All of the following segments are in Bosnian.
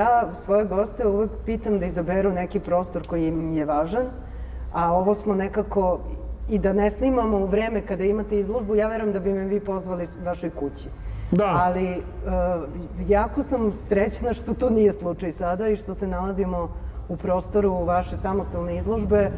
ja svoje goste uvek pitam da izaberu neki prostor koji im je važan, a ovo smo nekako i da ne snimamo u vreme kada imate izložbu, ja verujem da bi me vi pozvali vašoj kući. Da. Ali uh, jako sam srećna što to nije slučaj sada i što se nalazimo u prostoru vaše samostalne izložbe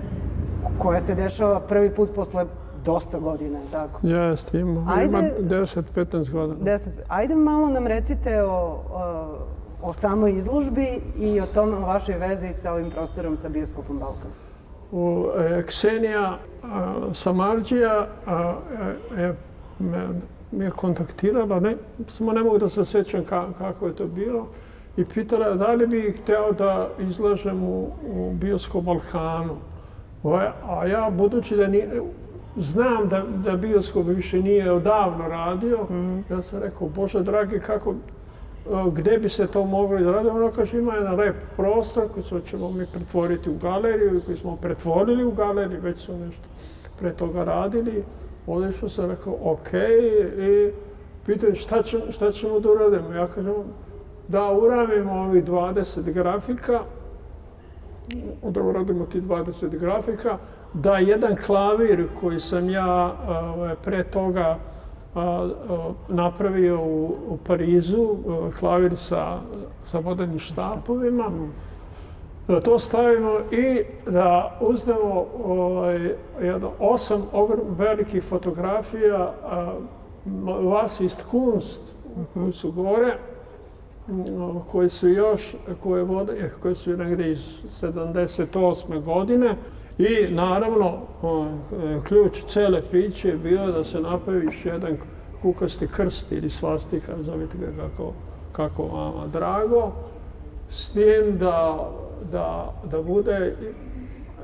koja se dešava prvi put posle dosta godina, tako? Jeste, ima, Ajde, ima 10-15 godina. 10, ajde malo nam recite o, o, o samoj izložbi i o tome, o vašoj vezi sa ovim prostorom sa Bioskopom Balkan. U e, Ksenija Samarđija je me, me kontaktirala, ne, samo ne mogu da se sjećam ka, kako je to bilo, i pitala da li bi hteo da izlažem u, u Bioskop Balkanu. A ja, budući da nije, znam da, da bioskop više nije odavno radio, mm ja sam rekao, Bože dragi, kako, Eh, gde bi se to moglo izraditi? radi? Ono kaže, ima jedan lep prostor koji ćemo mi pretvoriti u galeriju, koji smo pretvorili u galeriju, već su nešto pre toga radili. Ovdje što sam rekao, ok, i pitan šta, će, šta ćemo da uradimo? Ja kažem, da uravimo ovih 20 grafika, da uradimo ti 20 grafika, da jedan klavir koji sam ja eh, ovaj, pre toga napravio u, u Parizu, klavir sa, sa vodenim štapovima, da to stavimo i da uznemo ovaj, jedno, osam velikih fotografija vas ist Kunst, koji su gore, koji su još, koje, vode, koje su negdje iz 78. godine, I naravno, ključ cele priče je bio da se napravi još jedan kukasti krst ili svastika, zovite ga kako, kako vama drago, s tim da, da, da bude,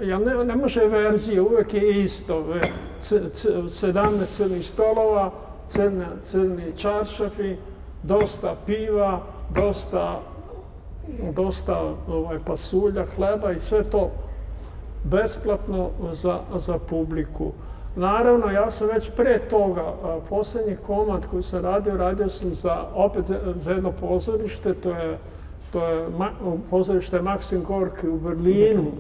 ja ne, ne može verzije, uvek je isto, ve, c, c, 17 crnih stolova, crne, crni čaršafi, dosta piva, dosta, dosta ovaj, pasulja, hleba i sve to besplatno za, za publiku. Naravno, ja sam već pre toga, posljednji komad koji sam radio, radio sam za, opet za jedno pozorište, to je, to je ma, pozorište Maxim Gorki u Berlinu.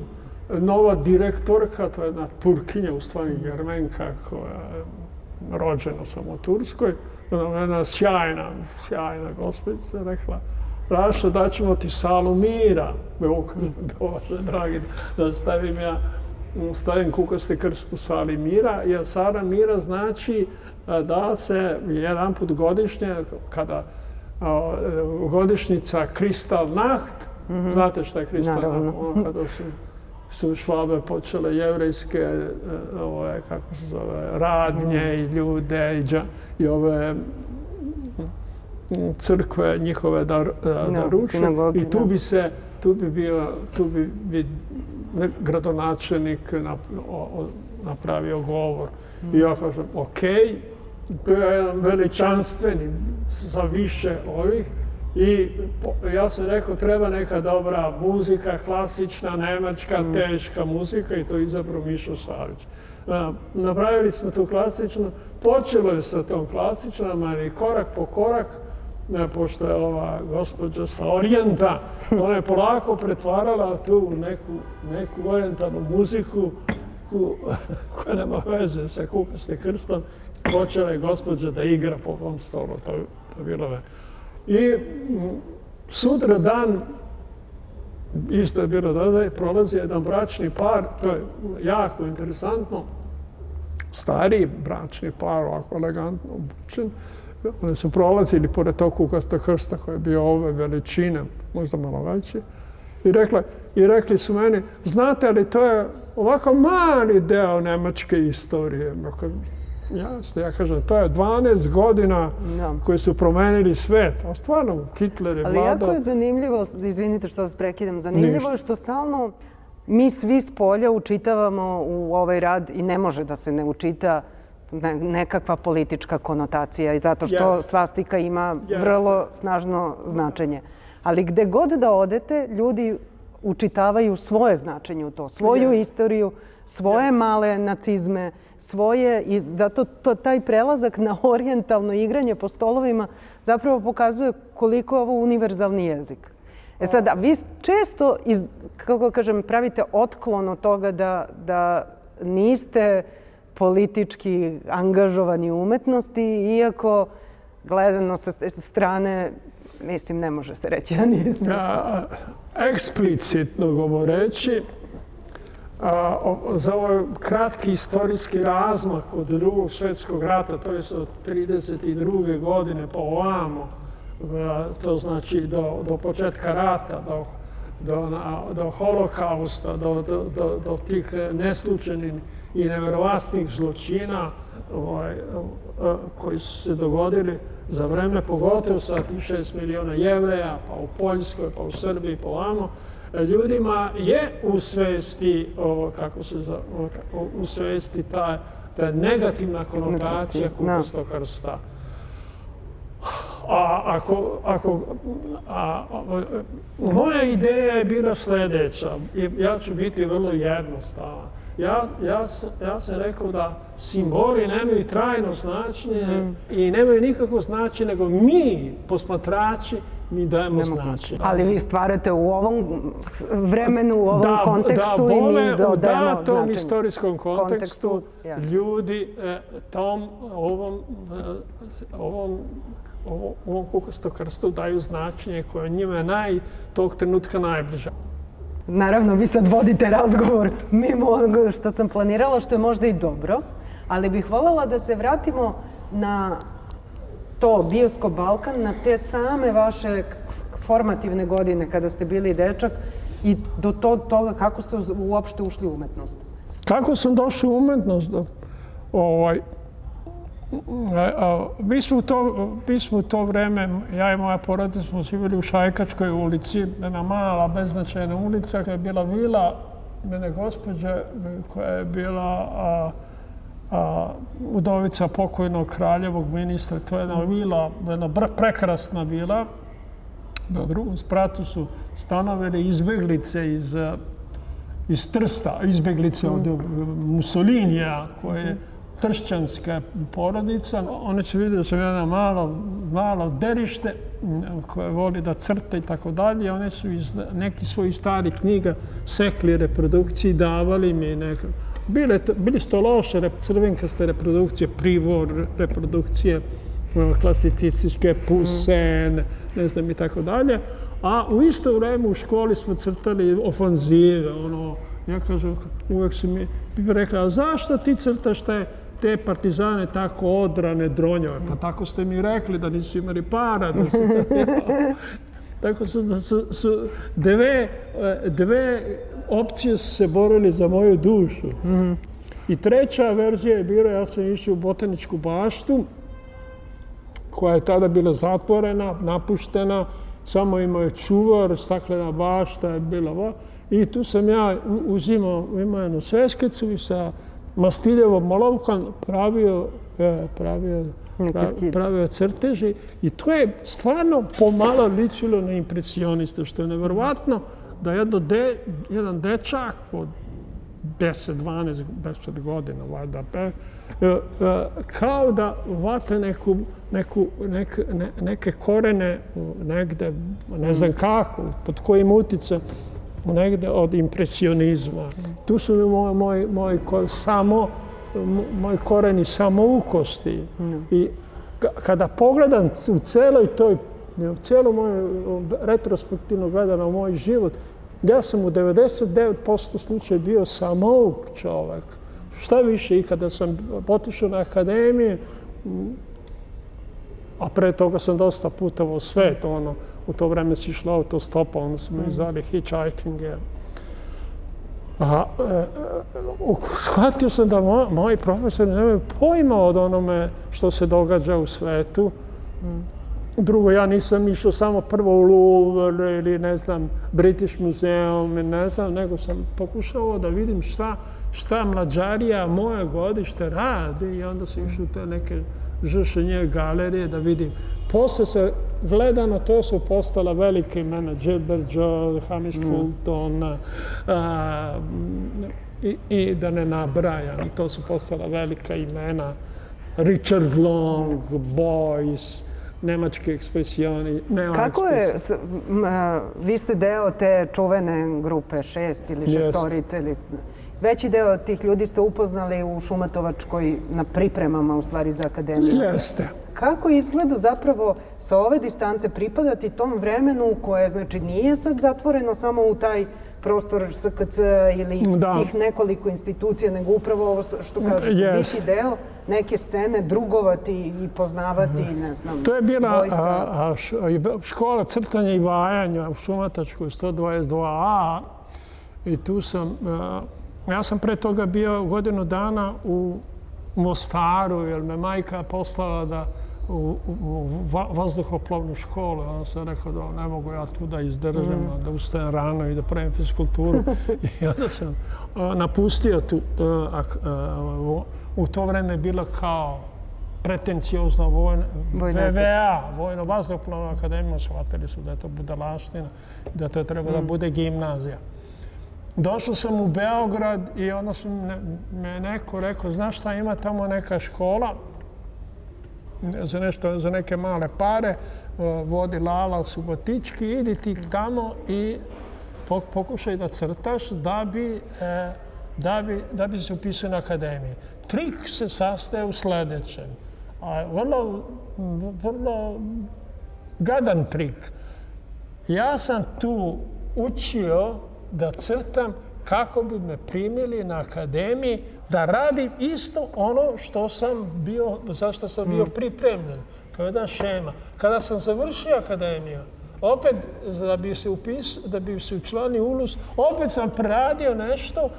Nova direktorka, to je jedna Turkinja, u stvari Germenka, koja je rođena sam u Turskoj. Jedna sjajna, sjajna gospodica, rekla, Rašo, daćemo ti salu mira. Bože, dragi, da stavim ja, stavim kukasti krst u sali mira, jer sala mira znači da se jedan put godišnje, kada godišnjica Kristal Nacht, mm -hmm. znate šta je Kristal Nacht, ono kada su, su švabe počele jevrejske, e, ove, kako se zove, radnje mm i ljude i, dža, i ove crkve njihove da, da, no, da ruše. I tu bi se, tu bi bio, tu bi, bi gradonačelnik napravio govor. Mm. I ja kažem, ok, to je jedan veličanstveni za više ovih. I ja sam rekao, treba neka dobra muzika, klasična, nemačka, mm. teška muzika i to izabro Mišo Savić. Napravili smo tu klasičnu, počelo je sa tom klasičnom, ali korak po korak, pošto je ova gospođa sa Orijenta, ona je polako pretvarala tu u neku, neku orijentalnu muziku ku, koja nema veze sa kukaste krstom. Počela je gospođa da igra po ovom stolu, to, to bilo je. I sutra dan, isto je bilo da je prolazi jedan bračni par, to je jako interesantno, stariji bračni par, ovako elegantno obučen, Oni su prolazili pored tog kukasta krsta koji je bio ove veličine, možda malo veći. I, rekla, I rekli su meni, znate li, to je ovako mali deo nemačke istorije. Jasno, ja kažem, to je 12 godina no. koji su promenili svet. A stvarno, Hitler je vladao. Ali jako je zanimljivo, izvinite što vas prekidam, zanimljivo je što stalno mi svi s polja učitavamo u ovaj rad i ne može da se ne učita nekakva politička konotacija i zato što svastika ima vrlo snažno značenje. Ali gde god da odete, ljudi učitavaju svoje značenje u to, svoju istoriju, svoje male nacizme, svoje i zato to, taj prelazak na orijentalno igranje po stolovima zapravo pokazuje koliko je ovo univerzalni jezik. E sad, vi često, iz, kako kažem, pravite otklon od toga da, da niste politički angažovani umetnosti, iako gledano sa strane, mislim, ne može se reći da nismo. A, eksplicitno govoreći, a, o, za ovaj kratki istorijski razmak od drugog svjetskog rata, to je od 32. godine po ovamo, to znači do, do početka rata, do, do, na, do holokausta, do, do, do, do tih neslučenih i nevjerovatnih zločina ovaj, koji su se dogodili za vreme, pogotovo sa tih šest miliona jevreja, pa u Poljskoj, pa u Srbiji, pa ovamo, ljudima je u svesti, o, kako se za, u svesti ta, ta negativna konotacija krsta. A ako, ako, a, a, moja ideja je bila sljedeća, ja ću biti vrlo jednostavan. Ja, ja, ja sam rekao da simboli nemaju trajno značenje mm. i nemaju nikakvo značenje, nego mi, posmatrači, mi dajemo značenje. Ali vi stvarate u ovom vremenu, u ovom da, kontekstu da, i mi dodajemo značenje. Da, u datom istorijskom kontekstu, kontekstu ljudi e, tom, ovom, e, ovom ovo, ovom kukastom krstu daju značenje koje njima je naj, tog trenutka najbliža. Naravno, vi sad vodite razgovor mimo onoga što sam planirala, što je možda i dobro, ali bih voljela da se vratimo na to Biosko Balkan, na te same vaše formativne godine kada ste bili dečak i do to, toga kako ste uopšte ušli u umetnost. Kako sam došao u umetnost? Ovaj, Mi smo, to, mi smo to vreme, ja i moja porodica smo živjeli u Šajkačkoj ulici, jedna mala, beznačajna ulica, koja je bila vila mene gospođe, koja je bila a, a, udovica pokojnog kraljevog ministra. To je jedna vila, jedna prekrasna vila. Na drugom spratu su stanovele izbeglice iz, iz Trsta, izbeglice od Mussolinija, koje tršćanska porodica, one će vidjeti da sam jedna malo, malo derište koje voli da crta i tako dalje. One su iz neki svojih starih knjiga sekli reprodukciji, davali mi neke... Bile, bili su to loše crvenkaste reprodukcije, privor reprodukcije, ono, klasicističke, pusen, ne znam i tako dalje. A u isto vrijeme u školi smo crtali ofanzive, ono, ja kažem, uvek su mi rekli, a zašto ti crtaš te te partizane tako odrane dronjove. Pa tako ste mi rekli da nisu imali para. Da su, tako su, da su, su dve, e, dve opcije su se borili za moju dušu. Mm -hmm. I treća verzija je bila, ja sam išao u botaničku baštu, koja je tada bila zatvorena, napuštena, samo imao je čuvar, staklena bašta je bila. I tu sam ja uzimao, imao jednu sveskicu i sa Mastiljevom molovkom pravio, e, pravio, pravio, pravio crteži i to je stvarno pomalo ličilo na impresioniste, što je nevjerovatno da jedno de, jedan dečak od 10, 12, 10 godina, valjda, pe, e, e, kao da vate neku, neku, nek, ne, neke korene negde, ne znam kako, pod kojim uticam, negde od impresionizma. Tu su mi moj, moj, moj samo, moj koreni samoukosti. Mm. I kada pogledam u celoj toj, u cijelo moje retrospektivno gledano u moj život, ja sam u 99% slučaja bio samouk čovek. Šta više, i kada sam potišao na akademije, a pre toga sam dosta putovao svet, ono, u to vreme si išla autostopa, onda smo mm. zvali hitchhiking. A, e, e, shvatio sam da moj, moji profesori nemaju pojma od onome što se događa u svetu. Mm. Drugo, ja nisam išao samo prvo u Louvre ili ne znam, British Museum, ne znam, nego sam pokušao da vidim šta, šta mlađarija moje godište radi i onda sam išao u te neke žršenje galerije da vidim Posle se gleda na to su postala velike imena, Gilbert Joe, Hamish mm. Fulton, a, i, i da ne nabrajam, to su postala velika imena, Richard Long, Boyce, nemački ekspresijoni. Kako je, vi ste deo te čuvene grupe šest ili šestorice ili veći deo tih ljudi ste upoznali u Šumatovačkoj na pripremama u stvari za akademiju. Jeste. Kako izgleda zapravo sa ove distance pripadati tom vremenu koje znači nije sad zatvoreno samo u taj prostor SKC ili da. tih nekoliko institucija, nego upravo ovo što kažete, yes. biti deo neke scene, drugovati i poznavati, ne znam, To je bila a, a, škola crtanja i vajanja u Šumatačkoj 122a i tu sam, a, ja sam pre toga bio godinu dana u Mostaru, jer me majka poslala da u, u vazduhoplovnu školu. Onda sam rekao da ne mogu ja tu da izdržam, mm. da ustajem rano i da pravim fiskulturu. I onda sam napustio tu. u to vreme je bila kao pretencijozna vojna, VVA, Vojno vazduhoplovna akademija, shvatili su da je to budalaština, da to treba da mm. bude gimnazija. Došao sam u Beograd i onda sam me neko rekao, znaš šta ima tamo neka škola, za, nešto, za neke male pare, vodi Lala Subotički, idi ti tamo i pokušaj da crtaš da bi, e, da bi, da bi se upisao na akademiji. Trik se sastaje u sljedećem. A vrlo, vrlo gadan trik. Ja sam tu učio da crtam kako bi me primili na akademiji da radim isto ono što sam bio, zašto sam bio mm. pripremljen. To je jedna šema. Kada sam završio akademiju, opet da bi se upis, da bi se učlanio ulus, opet sam preradio nešto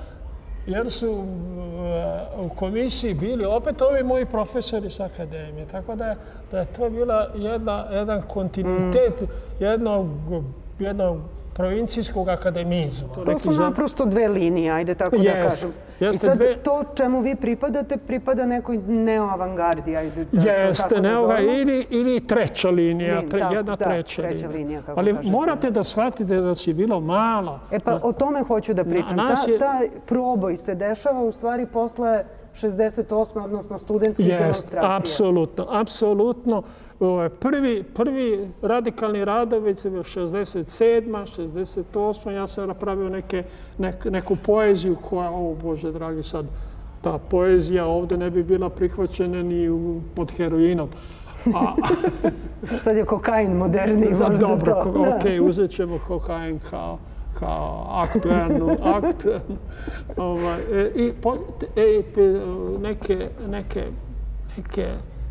jer su uh, u komisiji bili opet ovi moji profesori sa akademije. Tako da je, da je to bila jedna, jedan kontinuitet mm. jednog, jednog provincijskog akademizma. To su naprosto dve linije, ajde tako da kažem. I sad to čemu vi pripadate, pripada nekoj neoavangardi, ajde da Jeste, neoga ili, ili treća linija, jedna treća, treća linija. Ali morate da shvatite da si bilo malo. E pa o tome hoću da pričam. Ta, ta proboj se dešava u stvari posle 68. odnosno studentskih demonstracija. Apsolutno, apsolutno prvi, prvi radikalni radovi je bio 67. 68. Ja sam napravio neke, nek, neku poeziju koja, o Bože dragi, sad ta poezija ovdje ne bi bila prihvaćena ni u, pod heroinom. A, sad je kokain moderni, možda dobro, to. Dobro, ok, uzet ćemo kokain kao kao aktualnu, aktualnu. Ovaj, e, I po, e, neke, neke, neke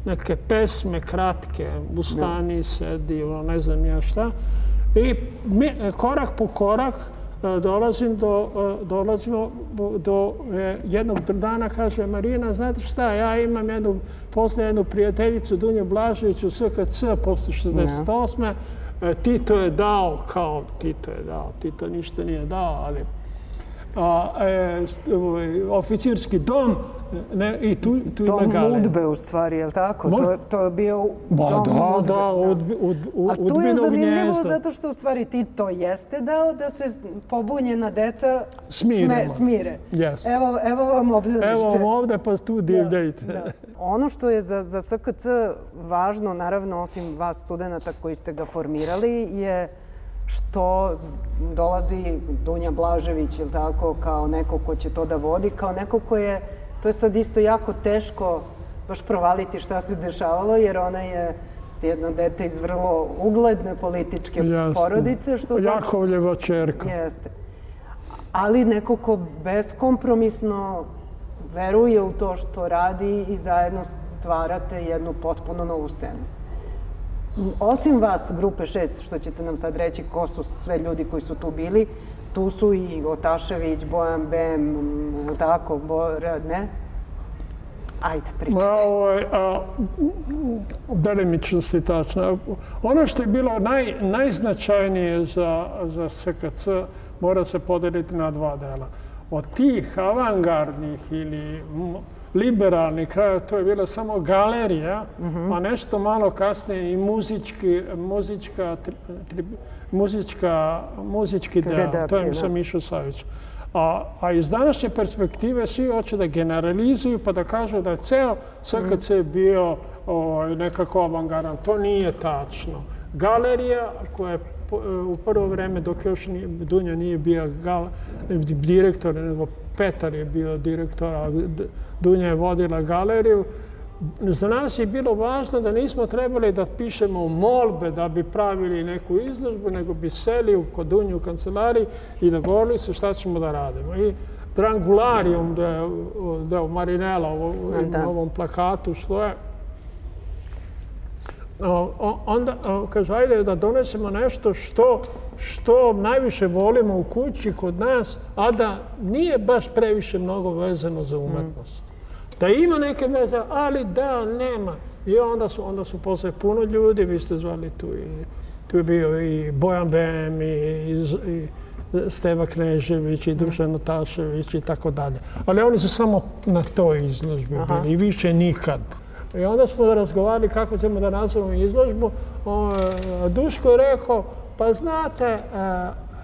neke pesme kratke, Bustani sedi, ono, ne znam ja šta. I mi, korak po korak e, dolazim do, e, dolazimo do e, jednog dana, kaže Marina, znate šta, ja imam jednu, posle jednu prijateljicu Dunju Blaževiću, SKC, posle 68. Tito je dao, kao Tito je dao, Tito ništa nije dao, ali a, e, ovaj, oficirski dom ne, i tu, tu dom ima Udbe u stvari, je li tako? To, to je bio ba, dom da, Udbe. Da, ud, ud, ud, A tu je zanimljivo zato što u stvari ti to jeste dao da se pobunjena deca sme, smire. Yes. Evo, evo vam ovdje. Evo vam ovdje pa tu divljajte. Da, da. Ono što je za, za SKC važno, naravno, osim vas studenta koji ste ga formirali, je što dolazi Dunja Blažević ili tako kao neko ko će to da vodi, kao neko ko je, to je sad isto jako teško baš provaliti šta se dešavalo, jer ona je jedno dete iz vrlo ugledne političke Jasne. porodice. Što znači, Jakovljeva čerka. Jeste. Ali neko ko beskompromisno veruje u to što radi i zajedno stvarate jednu potpuno novu scenu. Osim vas, grupe šest, što ćete nam sad reći, ko su sve ljudi koji su tu bili, tu su i Otašević, Bojan Bem, tako, Bora, ne? Ajde, pričajte. Ma, ovaj, a, delimično si tačno. Ono što je bilo naj, najznačajnije za, za SKC mora se podeliti na dva dela. Od tih avangardnih ili liberalni kraj, to je bilo samo galerija, a nešto malo kasnije i muzički, muzička, tri, muzička, muzički deo. To je sam išao Savić. A, a iz današnje perspektive svi hoće da generalizuju pa da kažu da je ceo SKC bio ovaj, nekako avangaran. To nije tačno. Galerija koja je u prvo vreme dok još nije, Dunja nije bio gal, direktor, nego Petar je bio direktor, a Dunja je vodila galeriju. Za nas je bilo važno da nismo trebali da pišemo molbe da bi pravili neku izložbu, nego bi seli u Kodunju u kancelariji i da govorili se šta ćemo da radimo. I Drangularijum, da je, da je u Marinela, u, u ovom plakatu, što je, onda kaže, ajde da donesemo nešto što, što najviše volimo u kući kod nas, a da nije baš previše mnogo vezano za umetnost. Da ima neke veze, ali da, nema. I onda su, onda su posle puno ljudi, vi ste zvali tu i tu je bio i Bojan Bem i, i, i Steva Knežević i Dušan Notašević i tako dalje. Ali oni su samo na toj izložbi bili i više nikad. I onda smo razgovarali kako ćemo da nazovemo izložbu. Duško je rekao, pa znate, e,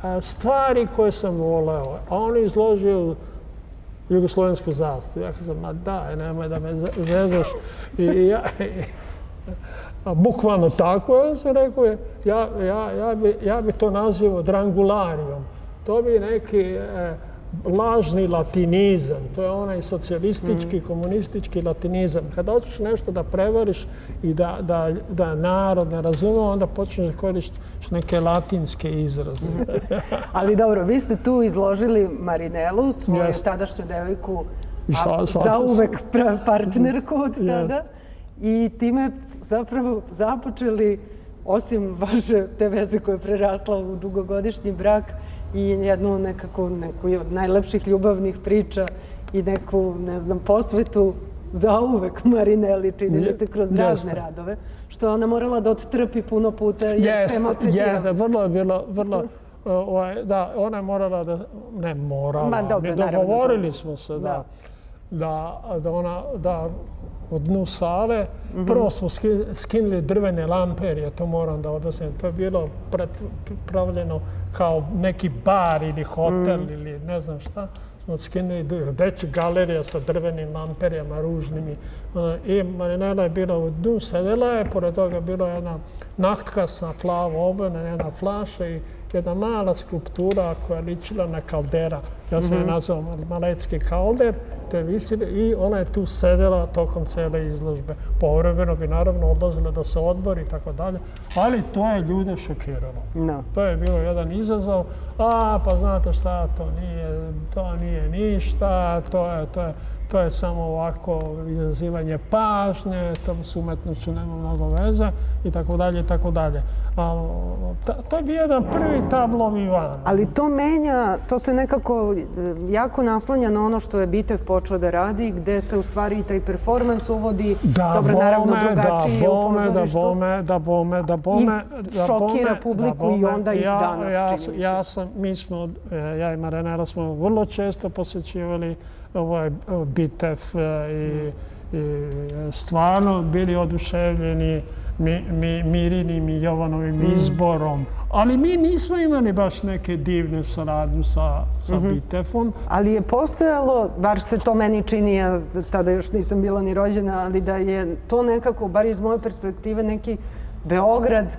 e, stvari koje sam voleo, a on izložio jugoslovensku zastavu. Ja kažem, ma daj, e, nemoj da me zezaš. I ja, a bukvalno tako, ja sam rekao, ja, ja, ja, bi, ja bi to nazivao drangularijom. To bi neki... E, lažni latinizam, to je onaj socijalistički, mm. komunistički latinizam. Kada hoćeš nešto da prevariš i da, da, da narod ne razume, onda počneš da koristiš neke latinske izraze. Ali dobro, vi ste tu izložili Marinelu, svoju yes. tadašnju devojku, a, za uvek partnerku od tada. Yes. I time zapravo započeli, osim vaše te veze koje je prerasla u dugogodišnji brak, i jednu nekako neku od najlepših ljubavnih priča i neku, ne znam, posvetu za uvek Marineli, čini mi se, kroz razne radove, što ona morala da odtrpi puno puta jer jeste, jeste, vrlo je bilo, vrlo, ovaj, da, ona je morala da, ne morala, Ma, dobro, mi dogovorili smo se da, da, da ona, da u dnu sale. Mm -hmm. Prvo smo skinuli drvene lampe, jer to moram da odnosim. To je bilo pravljeno kao neki bar ili hotel mm. ili ne znam šta. Smo skinuli veću galerija sa drvenim lamperijama ružnimi. I Marinela je bila u dnu, sedela je, pored toga bila jedna nahtkasna plava obojena, jedna flaša i jedna mala skulptura koja je ličila na kaldera. Ja sam mm -hmm. je mhm. nazvao Malecki kalder. To je visili i ona je tu sedela tokom cele izložbe. Povremeno bi naravno odlazila da se odbori i tako dalje. Ali to je ljude šokiralo. No. To je bilo jedan izazov. A, pa znate šta, to nije, to nije ništa, to je, to je, to je samo ovako izazivanje pažnje, to s umetnošću nema mnogo veze i tako dalje i tako dalje. A, to je bio jedan prvi tablovi van. Ali to menja, to se nekako e, jako naslanja na ono što je Bitev počeo da radi, gde se u stvari taj performans uvodi, da, dobro, bome, naravno drugačiji da, bome, da, bome, da, bome, da, bome, I da, šokira publiku da, bome, i onda ja, danas, ja, čini ja sam, mi smo, e, ja i Marenela smo vrlo često posjećivali ovaj Bitev e, i, i stvarno bili oduševljeni mi, mi, Mirinim i Jovanovim mm. izborom. Ali mi nismo imali baš neke divne saradnje sa, sa mm -hmm. Bitefom. Ali je postojalo, bar se to meni čini, ja tada još nisam bila ni rođena, ali da je to nekako, bar iz moje perspektive, neki Beograd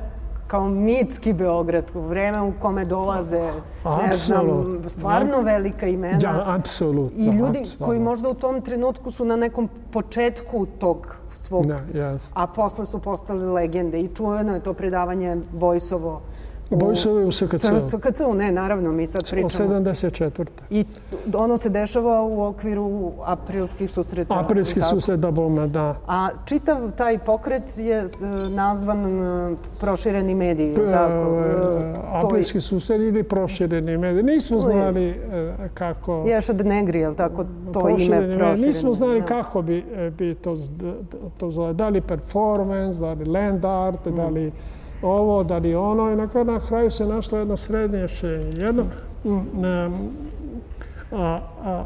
kao mitski Beograd, u vreme u kome dolaze, ne znam, stvarno velika imena. Ja, apsolutno. I ljudi koji možda u tom trenutku su na nekom početku tog svog, yes. a posle su postali legende. I čuveno je to predavanje Bojsovo Bojsove u SKC. U SKC, ne, naravno, mi sad pričamo. O 74. I ono se dešava u okviru aprilskih susreta. Aprilski susret, da bome, da. A čitav taj pokret je nazvan prošireni mediji, P tako? Aprilski susret ili prošireni mediji. Nismo znali e, kako... Ješa de Negri, je li tako to ime prošireni? Nismo znali kako bi, e, bi to, to zove. Da li performance, da li land art, da li ovo, da li ono, i na kraju se našlo jedno srednje rješenje. Jedno, mm, a, a,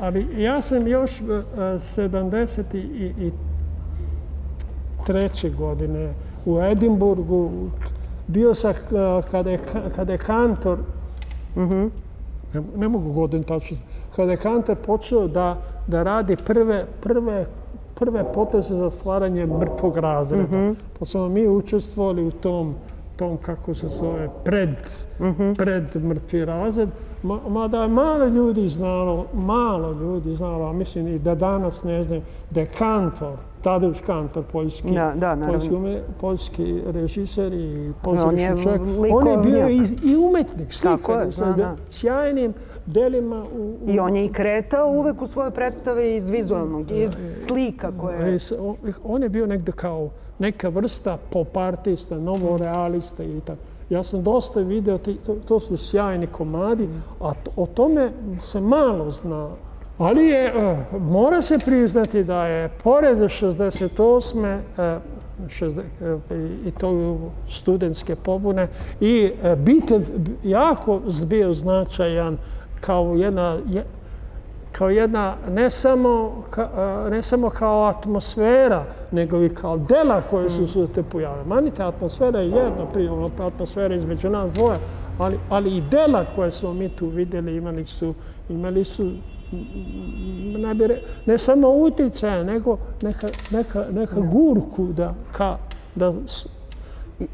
ali ja sam još 73. E, godine u Edimburgu bio sam kada je, kada je kantor, mm -hmm. ne, ne mogu godin tačno, kada je kantor počeo da, da radi prve, prve prve poteze za stvaranje mrtvog razreda. Mm -hmm. Pa smo mi učestvovali u tom, tom kako se zove, pred, mm -hmm. pred mrtvi razred. Mada malo ljudi znalo, malo ljudi znalo, a mislim i da danas ne znaju, da je kantor, Tadeusz Kantor, poljski, da, da, poljski, ume, poljski režiser i pozorišni čovjek. On je bio i, i umetnik, slikar. Je. Sjajnim delima. U, u... I on je i kretao uvek u svoje predstave iz vizualnog, iz slika koje... On je bio negde kao neka vrsta popartista, novorealista i tako. Ja sam dosta video, to, to su sjajni komadi, a o tome se malo zna. Ali je, e, mora se priznati da je pored 68. E, e, i to studentske pobune i bitev jako bio značajan kao jedna, kao jedna ne, samo, ne samo kao atmosfera, nego i kao dela koje su se te pojavile. Manite, atmosfera je jedna, primjerno pa atmosfera između nas dvoje, ali, ali i dela koje smo mi tu vidjeli imali su, imali su ne, bi, ne samo utjecaja, nego neka, neka, neka gurku da, ka, da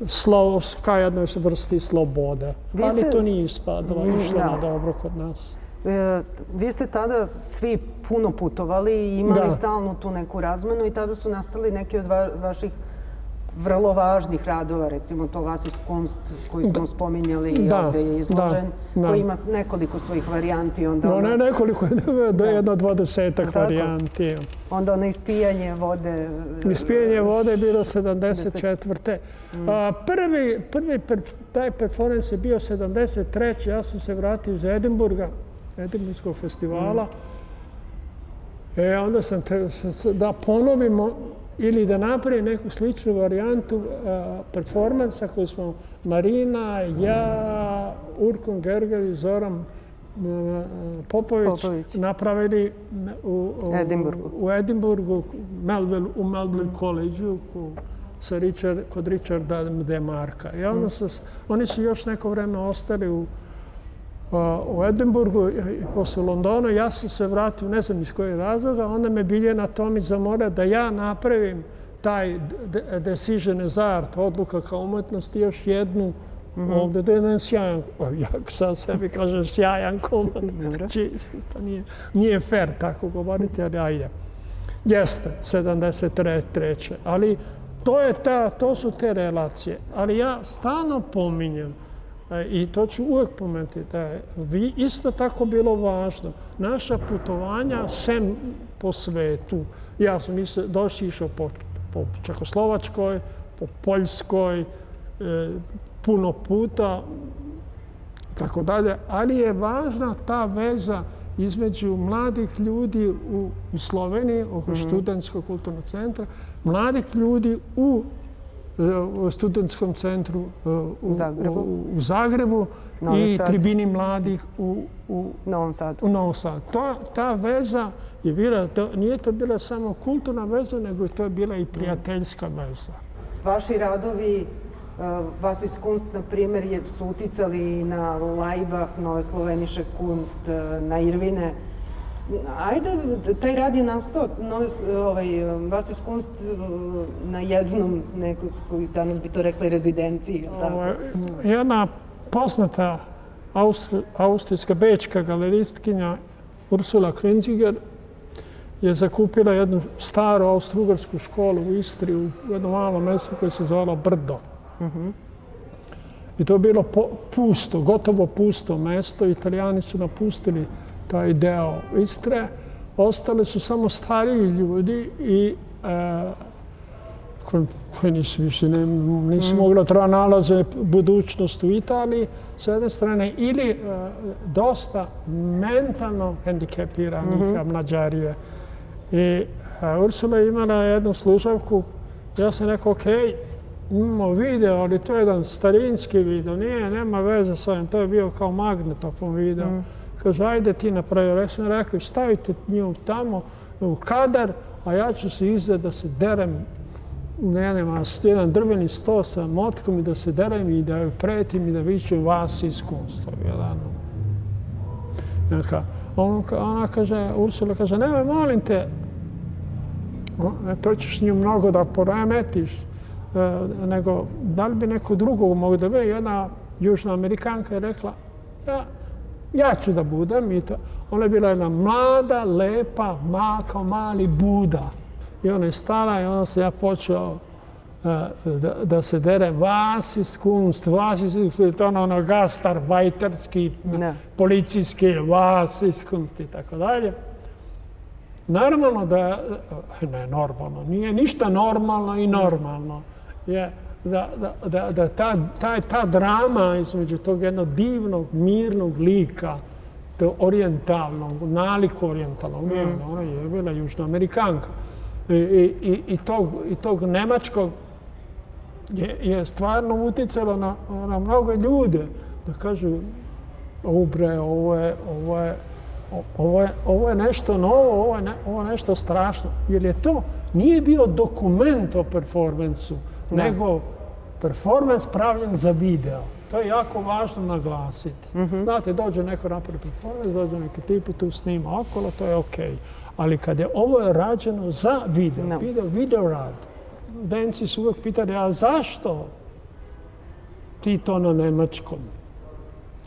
slovo, ka jednoj vrsti slobode. Ste... Ali to nije ispadalo, mm, išlo na dobro kod nas. E, vi ste tada svi puno putovali i imali da. stalno tu neku razmenu i tada su nastali neki od va vaših vrlo važnih radova, recimo to Vasis Kunst koji smo da. spominjali i da. ovdje je izložen, da. koji ima nekoliko svojih varijanti. Onda no, ono... ne nekoliko, da je jedno dvadesetak varijanti. Onda ono ispijanje vode... Ispijanje vode je bilo 74. Mm. A, prvi, prvi per, taj performance je bio 73. Ja sam se vratio iz Edinburga, Edinburgskog festivala. Mm. E, onda sam te, da ponovimo ili da napravi neku sličnu varijantu uh, performansa koju smo Marina, ja, Urkon Gergel i Zoran uh, Popović, Popović, napravili u, u Edinburgu, u, Edinburgu Melville, u Melville mm. College-u sa Richard, kod Richarda Demarka. I onda mm. su, oni su još neko vreme ostali u, u Edinburgu i posle Londona. Ja sam se vratio, ne znam iz koje razloga, onda me Biljena Tomić zamora da ja napravim taj decision as art, odluka kao umetnost, još jednu Mm -hmm. ovdje da je jedan sjajan, ja sam sebi kažem sjajan komad, znači nije, nije fair tako govoriti, ali ajde. Jeste, 73. Ali to, je ta, to su te relacije. Ali ja stalno pominjem, E, I to ću uvek pomenuti da je vi isto tako bilo važno. Naša putovanja sem po svetu. Ja sam isto došli išao po, po Čekoslovačkoj, po Poljskoj, e, puno puta, tako dalje. Ali je važna ta veza između mladih ljudi u, u Sloveniji, oko mm -hmm. kulturnog centra, mladih ljudi u u studentskom centru e, u Zagrebu, u, u Zagrebu i Sad. tribini mladih u, u Novom Sadu. U Novom Sadu. To, ta veza je bila, to, nije to bila samo kulturna veza, nego to je bila i prijateljska veza. Vaši radovi, uh, vas iz Kunst, na primjer, je, su uticali na Lajbah, Nove Sloveniše Kunst, na Irvine. Ajde, taj rad je nastao, nove, ovaj, vas iz Kunst na jednom, nekoj, koji danas bi to rekli, rezidenciji. Tako? Ovo, jedna poznata Austri, austrijska bečka galeristkinja Ursula Krenziger je zakupila jednu staru austro-ugarsku školu u Istri u jednom malom mjestu koje se zvala Brdo. Uh mhm. -huh. I to je bilo po, pusto, gotovo pusto mjesto. Italijani su napustili taj deo Istre. Ostali su samo stariji ljudi i e, koji, koji nisu više, ne, nisu mm. mogli treba nalaze budućnost u Italiji, s jedne strane, ili e, dosta mentalno hendikepiranih mm -hmm. mlađarije. I e, Ursula je imala jednu slušavku, ja sam rekao, okej, okay, imamo video, ali to je jedan starinski video, nije, nema veze s ovim, to je bio kao magnetofon video. Mm kaže, ajde ti napravi. Ja sam rekao, stavite nju tamo u kadar, a ja ću se izde da se derem ne nema jedan drveni sto sa motkom i da se derem i da joj pretim i da vićem vas iz kunstva. Jedan. Neka. On, ona kaže, Ursula kaže, nemoj, molim te, to ćeš nju mnogo da poremetiš, e, nego da li bi neko drugog mogu da ve, jedna južna amerikanka je rekla, ja, ja ću da budem i to. Ona je bila jedna mlada, lepa, ma, kao mali Buda. I ona je stala i onda se ja počeo da, da se dere vas iz kunst, vas iz kunst, ono, ono gastar, vajterski, policijski, vas iz kunst i tako dalje. Normalno da, ne normalno, nije ništa normalno i normalno. Je da, da, da, da ta, ta, ta drama između tog jednog divnog, mirnog lika, to orijentalnog, nalik orijentalnog, mm. ona je bila južnoamerikanka, i, i, i, tog, i tog nemačkog je, je stvarno uticalo na, na mnogo ljude da kažu ubre, ovo je, ovo je, ovo je, ovo je nešto novo, ovo je, ne, ovo je nešto strašno. Jer je to, nije bio dokument o performansu, nego performans pravljen za video. To je jako važno naglasiti. Mm -hmm. Znate, dođe neko napravi performans, dođe neki tip tu snima okolo, to je okej. Okay. Ali kad je ovo rađeno za video, no. video, video rad, Denci su uvijek pitali, a zašto ti to na nemačkom?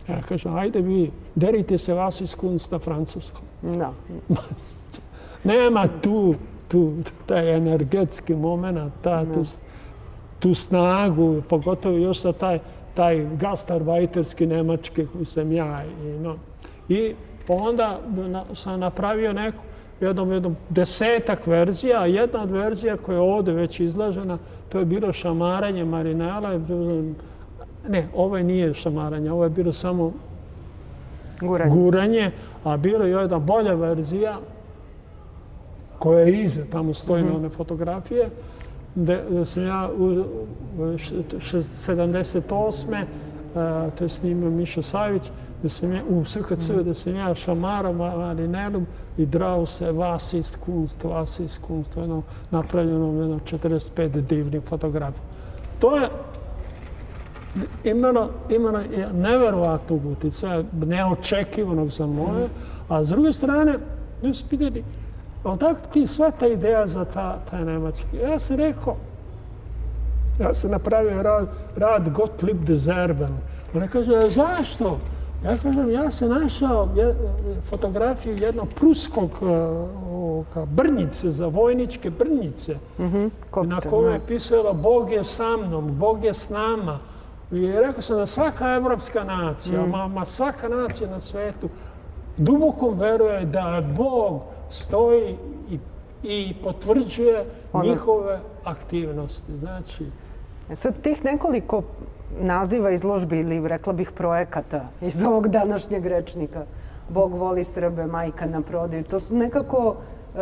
Ja kažem, ajde vi, derite se vas iz kunst na francuskom. No. Nema tu, tu taj energetski moment, ta, no. tu, tu snagu, pogotovo još sa taj, taj gastarvajterski nemački koji sam ja. I, no. I onda sam napravio neku, jednom, jednom desetak verzija, a jedna od verzija koja je ovdje već izlažena, to je bilo šamaranje Marinela. Ne, ovo je nije šamaranje, ovo je bilo samo guranje, guranje a bilo je jedna bolja verzija koja je iza, tamo stoji mm -hmm. na one fotografije, da, da sam ja u, u 78. Uh, to je snimio Mišo Savić, da sam ja, u SKC, mm. da sam ja šamarom Marinelom i drao se vas iz kunst, vas iz kunst, ono, napravljeno jedno 45 divnih fotografija. To je imalo, imalo neverovatnog utjecaja, neočekivanog za moje, a s druge strane, mi su pitali, odakle ti sva ta ideja za ta, taj nemački? Ja sam rekao, ja sam napravio rad, rad Gottlieb de Zerben. Ona kaže, zašto? Ja kažem, ja sam našao fotografiju jednog pruskog uh, brnjice, za vojničke brnjice, mm -hmm, na kojoj je pisala Bog je sa mnom, Bog je s nama. I rekao sam da svaka evropska nacija, mm. ma, ma svaka nacija na svetu, duboko veruje da Bog stoji i, i potvrđuje ono... njihove aktivnosti. Znači... E sad tih nekoliko naziva izložbi ili rekla bih projekata iz ovog današnjeg rečnika. Bog voli Srbe, majka na prodaju. To su nekako Uh,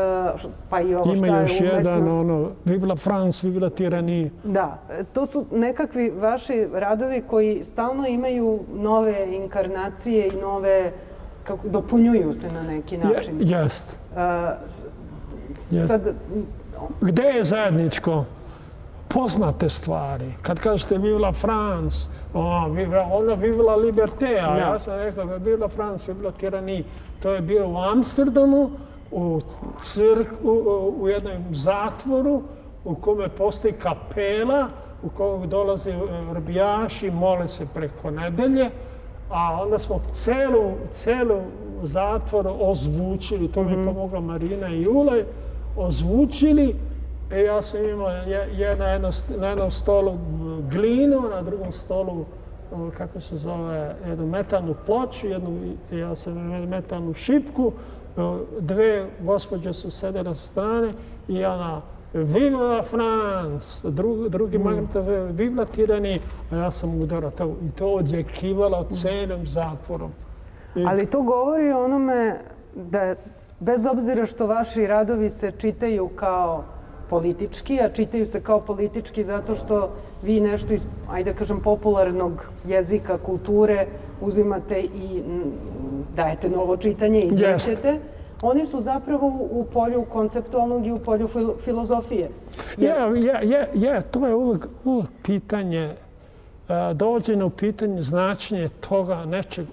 pa i ovo šta je umetnost. Ima još jedan, ono, Vivla France, Vivla Tirani. Da, to su nekakvi vaši radovi koji stalno imaju nove inkarnacije i nove, kako, dopunjuju se na neki način. Je, jest. Uh, sad... Gde je zajedničko? poznate stvari. Kad kažete Vivla France, ona Vivla Liberté, a ja sam rekao Vivla France, Vivla Tirani. To je bilo u Amsterdamu, u crkvu, u jednom zatvoru, u kome postoji kapela, u kojoj dolaze rbijaši, mole se preko nedelje, a onda smo celu, celu zatvor ozvučili, to mi je mhm. pomogla Marina i Julaj, ozvučili, E, ja sam imao je, je na, jedno, na jednom stolu glinu, na drugom stolu, kako se zove, jednu metalnu ploču, jednu, ja sam metalnu šipku, dve gospođe su sede na strane i ona, Viva la France, drugi, drugi mm. magnetov, Viva tirani, a ja sam udarao to i to odjekivalo celim zatvorom. I... Ali to govori o onome da bez obzira što vaši radovi se čitaju kao politički, a čitaju se kao politički zato što vi nešto iz, ajde kažem, popularnog jezika, kulture uzimate i dajete novo čitanje, izrećete. Oni su zapravo u polju konceptualnog i u polju fil filozofije. Ja, ja, ja, ja, to je uvijek, uvijek pitanje, dođeno u pitanje značenje toga nečeg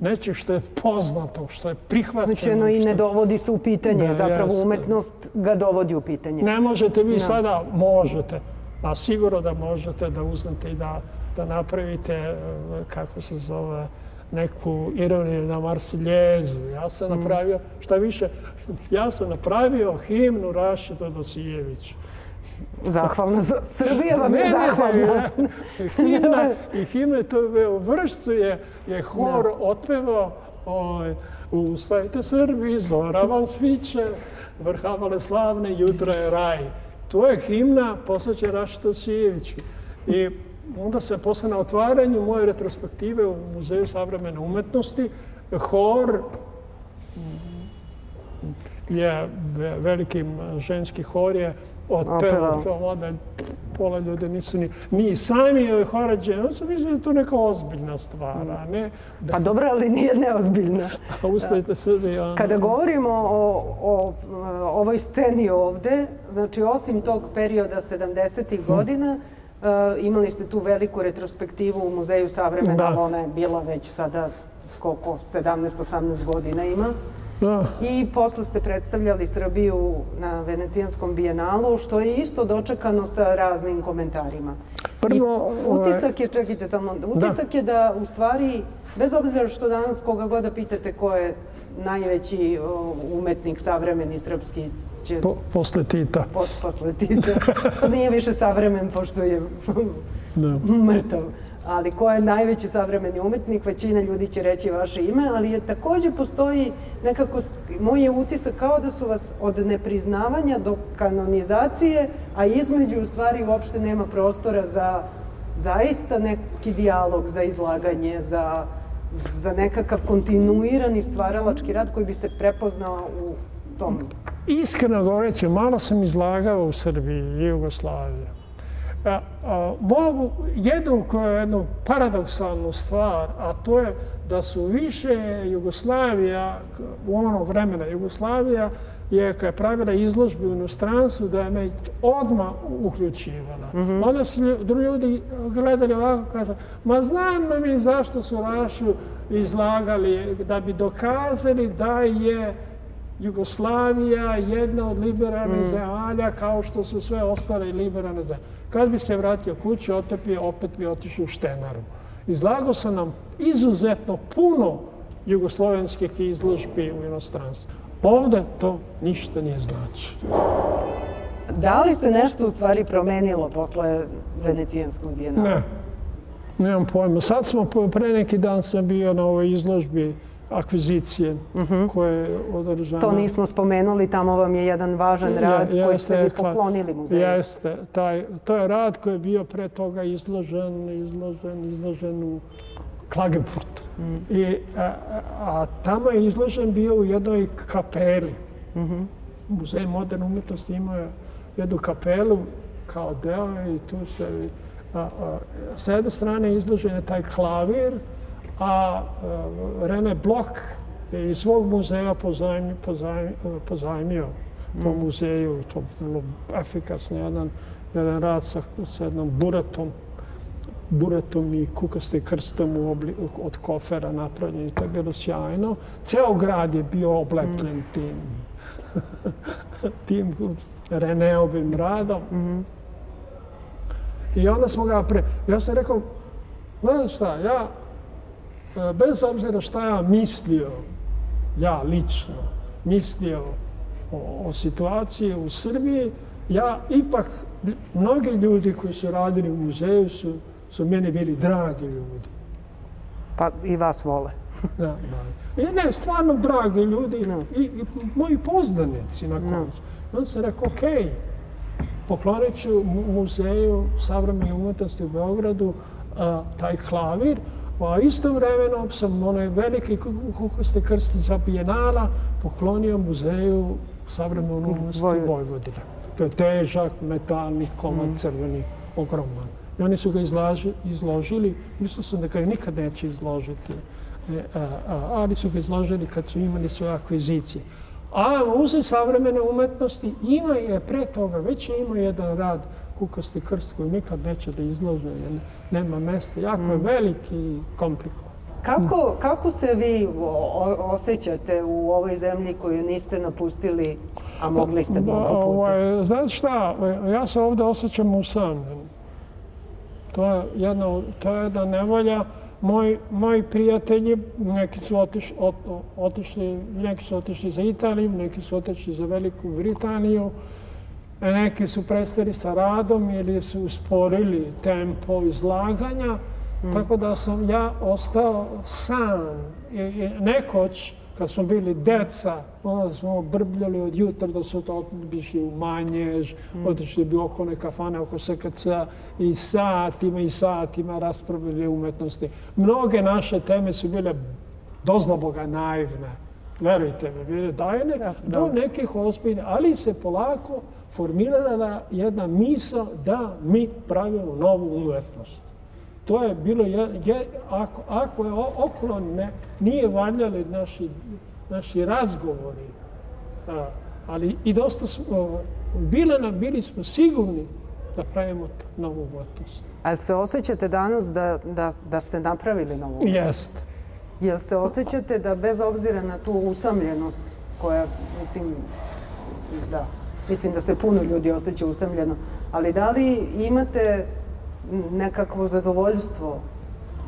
nečeg što je poznato, što je prihvaćeno. Znači, ono i ne dovodi se u pitanje, da, zapravo jeste. umetnost ga dovodi u pitanje. Ne možete vi no. sada, možete, a sigurno da možete da uznate i da, da napravite, e, kako se zove, neku ironiju na Marsiljezu. Ja sam mm. napravio, šta više, ja sam napravio himnu Rašidu Dosijeviću. Zahvalna. Srbija vam je zahvalna. himna, I himna to je u vršcu je, je hor no. otpevao oj, Ustajte Srbi, zora vam sviće, vrhavale slavne, jutra je raj. To je himna posveća Rašita Sijeviću. I onda se posle na otvaranju moje retrospektive u Muzeju savremene umetnosti, hor je veliki ženski hor je otpevao to onda pola ljudi nisu ni, ni sami ove horađe, on su mislili da to neka ozbiljna stvar, a ne... Da... Pa dobro, ali nije neozbiljna. A ustajte sebi, ono... Kada govorimo o, o, ovoj sceni ovde, znači osim tog perioda 70. godina, uh, imali ste tu veliku retrospektivu u Muzeju savremena, ona je bila već sada koliko, 17-18 godina ima. Da. I posle ste predstavljali Srbiju na Venecijanskom bijenalu, što je isto dočekano sa raznim komentarima. Prvo, I utisak je, čekajte samo, utisak da. je da u stvari, bez obzira što danas koga god da pitate ko je najveći umetnik savremeni srpski, će... Po, posle Tita. Po, posle Tita. Nije više savremen, pošto je mrtav ali ko je najveći savremeni umetnik, većina ljudi će reći vaše ime, ali je također postoji nekako, moj je utisak kao da su vas od nepriznavanja do kanonizacije, a između u stvari uopšte nema prostora za zaista neki dijalog, za izlaganje, za, za nekakav kontinuirani stvaralački rad koji bi se prepoznao u tom. Iskreno govoreći, malo sam izlagao u Srbiji i Jugoslaviji a, a, mogu jednu koju jednu paradoksalnu stvar, a to je da su više Jugoslavija, u ono vremena Jugoslavija, je kad je pravila izložbe u inostranstvu, da je me odma uključivala. Mm -hmm. Onda su drugi ljudi gledali ovako, kaže, ma znam mi zašto su Rašu izlagali, da bi dokazali da je Jugoslavija jedna od liberalnih mm. zemalja kao što su sve ostale liberalne zemlje. Kad bi se vratio kući, otepio, opet bi otišao u Štenaru. Izlagao sam nam izuzetno puno jugoslovenskih izložbi u inostranstvu. Ovde to ništa nije znači. Da li se nešto u stvari promenilo posle Venecijanskog bijenala? Ne, nemam pojma. Sad smo, pre neki dan sam bio na ovoj izložbi akvizicije uh mhm. -huh. koje je održano. To nismo spomenuli, tamo vam je jedan važan rad je, koji ste vi poklonili muzeju. Jeste, taj, to je rad koji je bio pre toga izložen, izložen, izložen u Klagenfurtu. Mm. I, a, a tamo je izložen bio u jednoj kapeli. Mm -hmm. Muzej moderne umjetnosti imao jednu kapelu kao deo i tu se... A, a, sa jedne strane izložen je taj klavir, a e, Rene Blok je iz svog muzeja pozajmio, pozajmio, pozajmio tom mm. muzeju, to vrlo efikasno, jedan, jedan rad sa, sa jednom buretom, buretom i kukaste krstom u obli, od kofera napravljen i to je bilo sjajno. Ceo grad je bio oblepljen mm. tim, tim Reneovim radom. Mm -hmm. I onda smo ga pre... Ja sam rekao, znaš šta, ja E, bez obzira šta ja mislio, ja lično mislio o, o situaciji u Srbiji, ja ipak, mnogi ljudi koji su radili u muzeju su, su meni bili dragi ljudi. Pa i vas vole. da, da. I ne, stvarno dragi ljudi no. i, i moji poznanici na koncu. No. On se rekao, okej, okay, poklonit ću muzeju savremene umetnosti u Beogradu a, taj klavir, Pa isto vremeno sam onaj veliki kukosti krst za Bijenala poklonio muzeju savremenu umetnosti Voj... Vojvodine. To je težak, metalni, komad, mm. crveni, ogroman. I oni su ga izlaži, izložili, mislio sam da ga nikad neće izložiti, e, a, a, ali su ga izložili kad su imali svoje akvizicije. A muzej savremene umetnosti ima je pre toga, već je imao jedan rad kukasti krst koji nikad neće da izlože, jer nema mesta. Jako je mm. veliki i komplikovan. Kako, kako se vi osjećate u ovoj zemlji koju niste napustili, a mogli ste mnogo puta? Ovaj, znate šta, ja se ovdje osjećam usamljen. To je jedna, to je jedna nevolja. Moj, moji prijatelji, neki su otiš, ot, otišli, neki su otišli za Italiju, neki su otišli za Veliku Britaniju, neki su prestali sa radom ili su usporili tempo izlaganja. Mm. Tako da sam ja ostao sam. I, i nekoć, kad smo bili deca, onda smo brbljali od jutra da su to otišli u Manjež, mm. otišli bi oko one kafane, oko SKC i satima i satima raspravili umetnosti. Mnoge naše teme su bile dozna Boga naivne. Verujte mi, bile dajne ja, do nekih ozbiljnih, ali se polako formirala jedna misa da mi pravimo novu umetnost to je bilo, je, je, ako, ako je okolo ne, nije valjali naši, naši razgovori, a, ali i dosta smo, bile nam, bili smo sigurni da pravimo novu umetnost. A se osjećate danas da, da, da ste napravili novu umetnost? Jest. Jel se osjećate da bez obzira na tu usamljenost koja, mislim, da, mislim da se puno ljudi osjeća usamljeno, ali da li imate nekakvo zadovoljstvo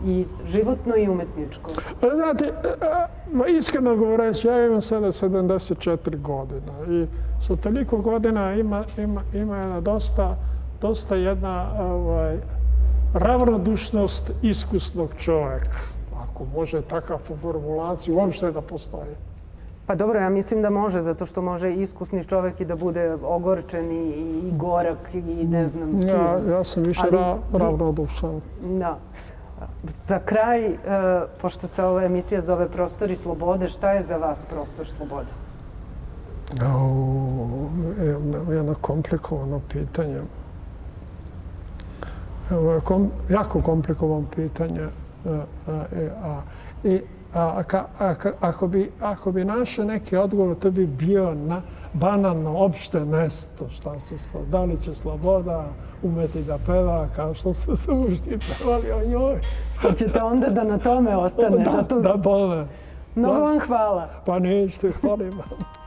i životno i umetničko? Pa znate, e, iskreno govoreći, ja imam sada 74 godina i sa toliko godina ima, ima, ima jedna dosta, dosta jedna ovaj, ravnodušnost iskusnog čovjeka. Ako može takav formulaciju uopšte da postoji. Pa dobro, ja mislim da može, zato što može iskusni čovjek i da bude ogorčen i, i gorak i ne znam. Ja, ja sam više Ali, ra, ravnodušan. Da. Za kraj, uh, pošto se ova emisija zove Prostori slobode, šta je za vas prostor slobode? O, jedno komplikovano pitanje. Evo, kom, jako komplikovano pitanje. A, a, a, I a, a, ako, bi, ako bi našao neki odgovor, to bi bio na banalno opšte mesto. Šta se sloboda, da li će sloboda umeti da peva kao što su se muški pevali o njoj. Hoćete onda da na tome ostane? Da, da, tu... da bole. Mnogo vam hvala. Pa ništa, hvala vam.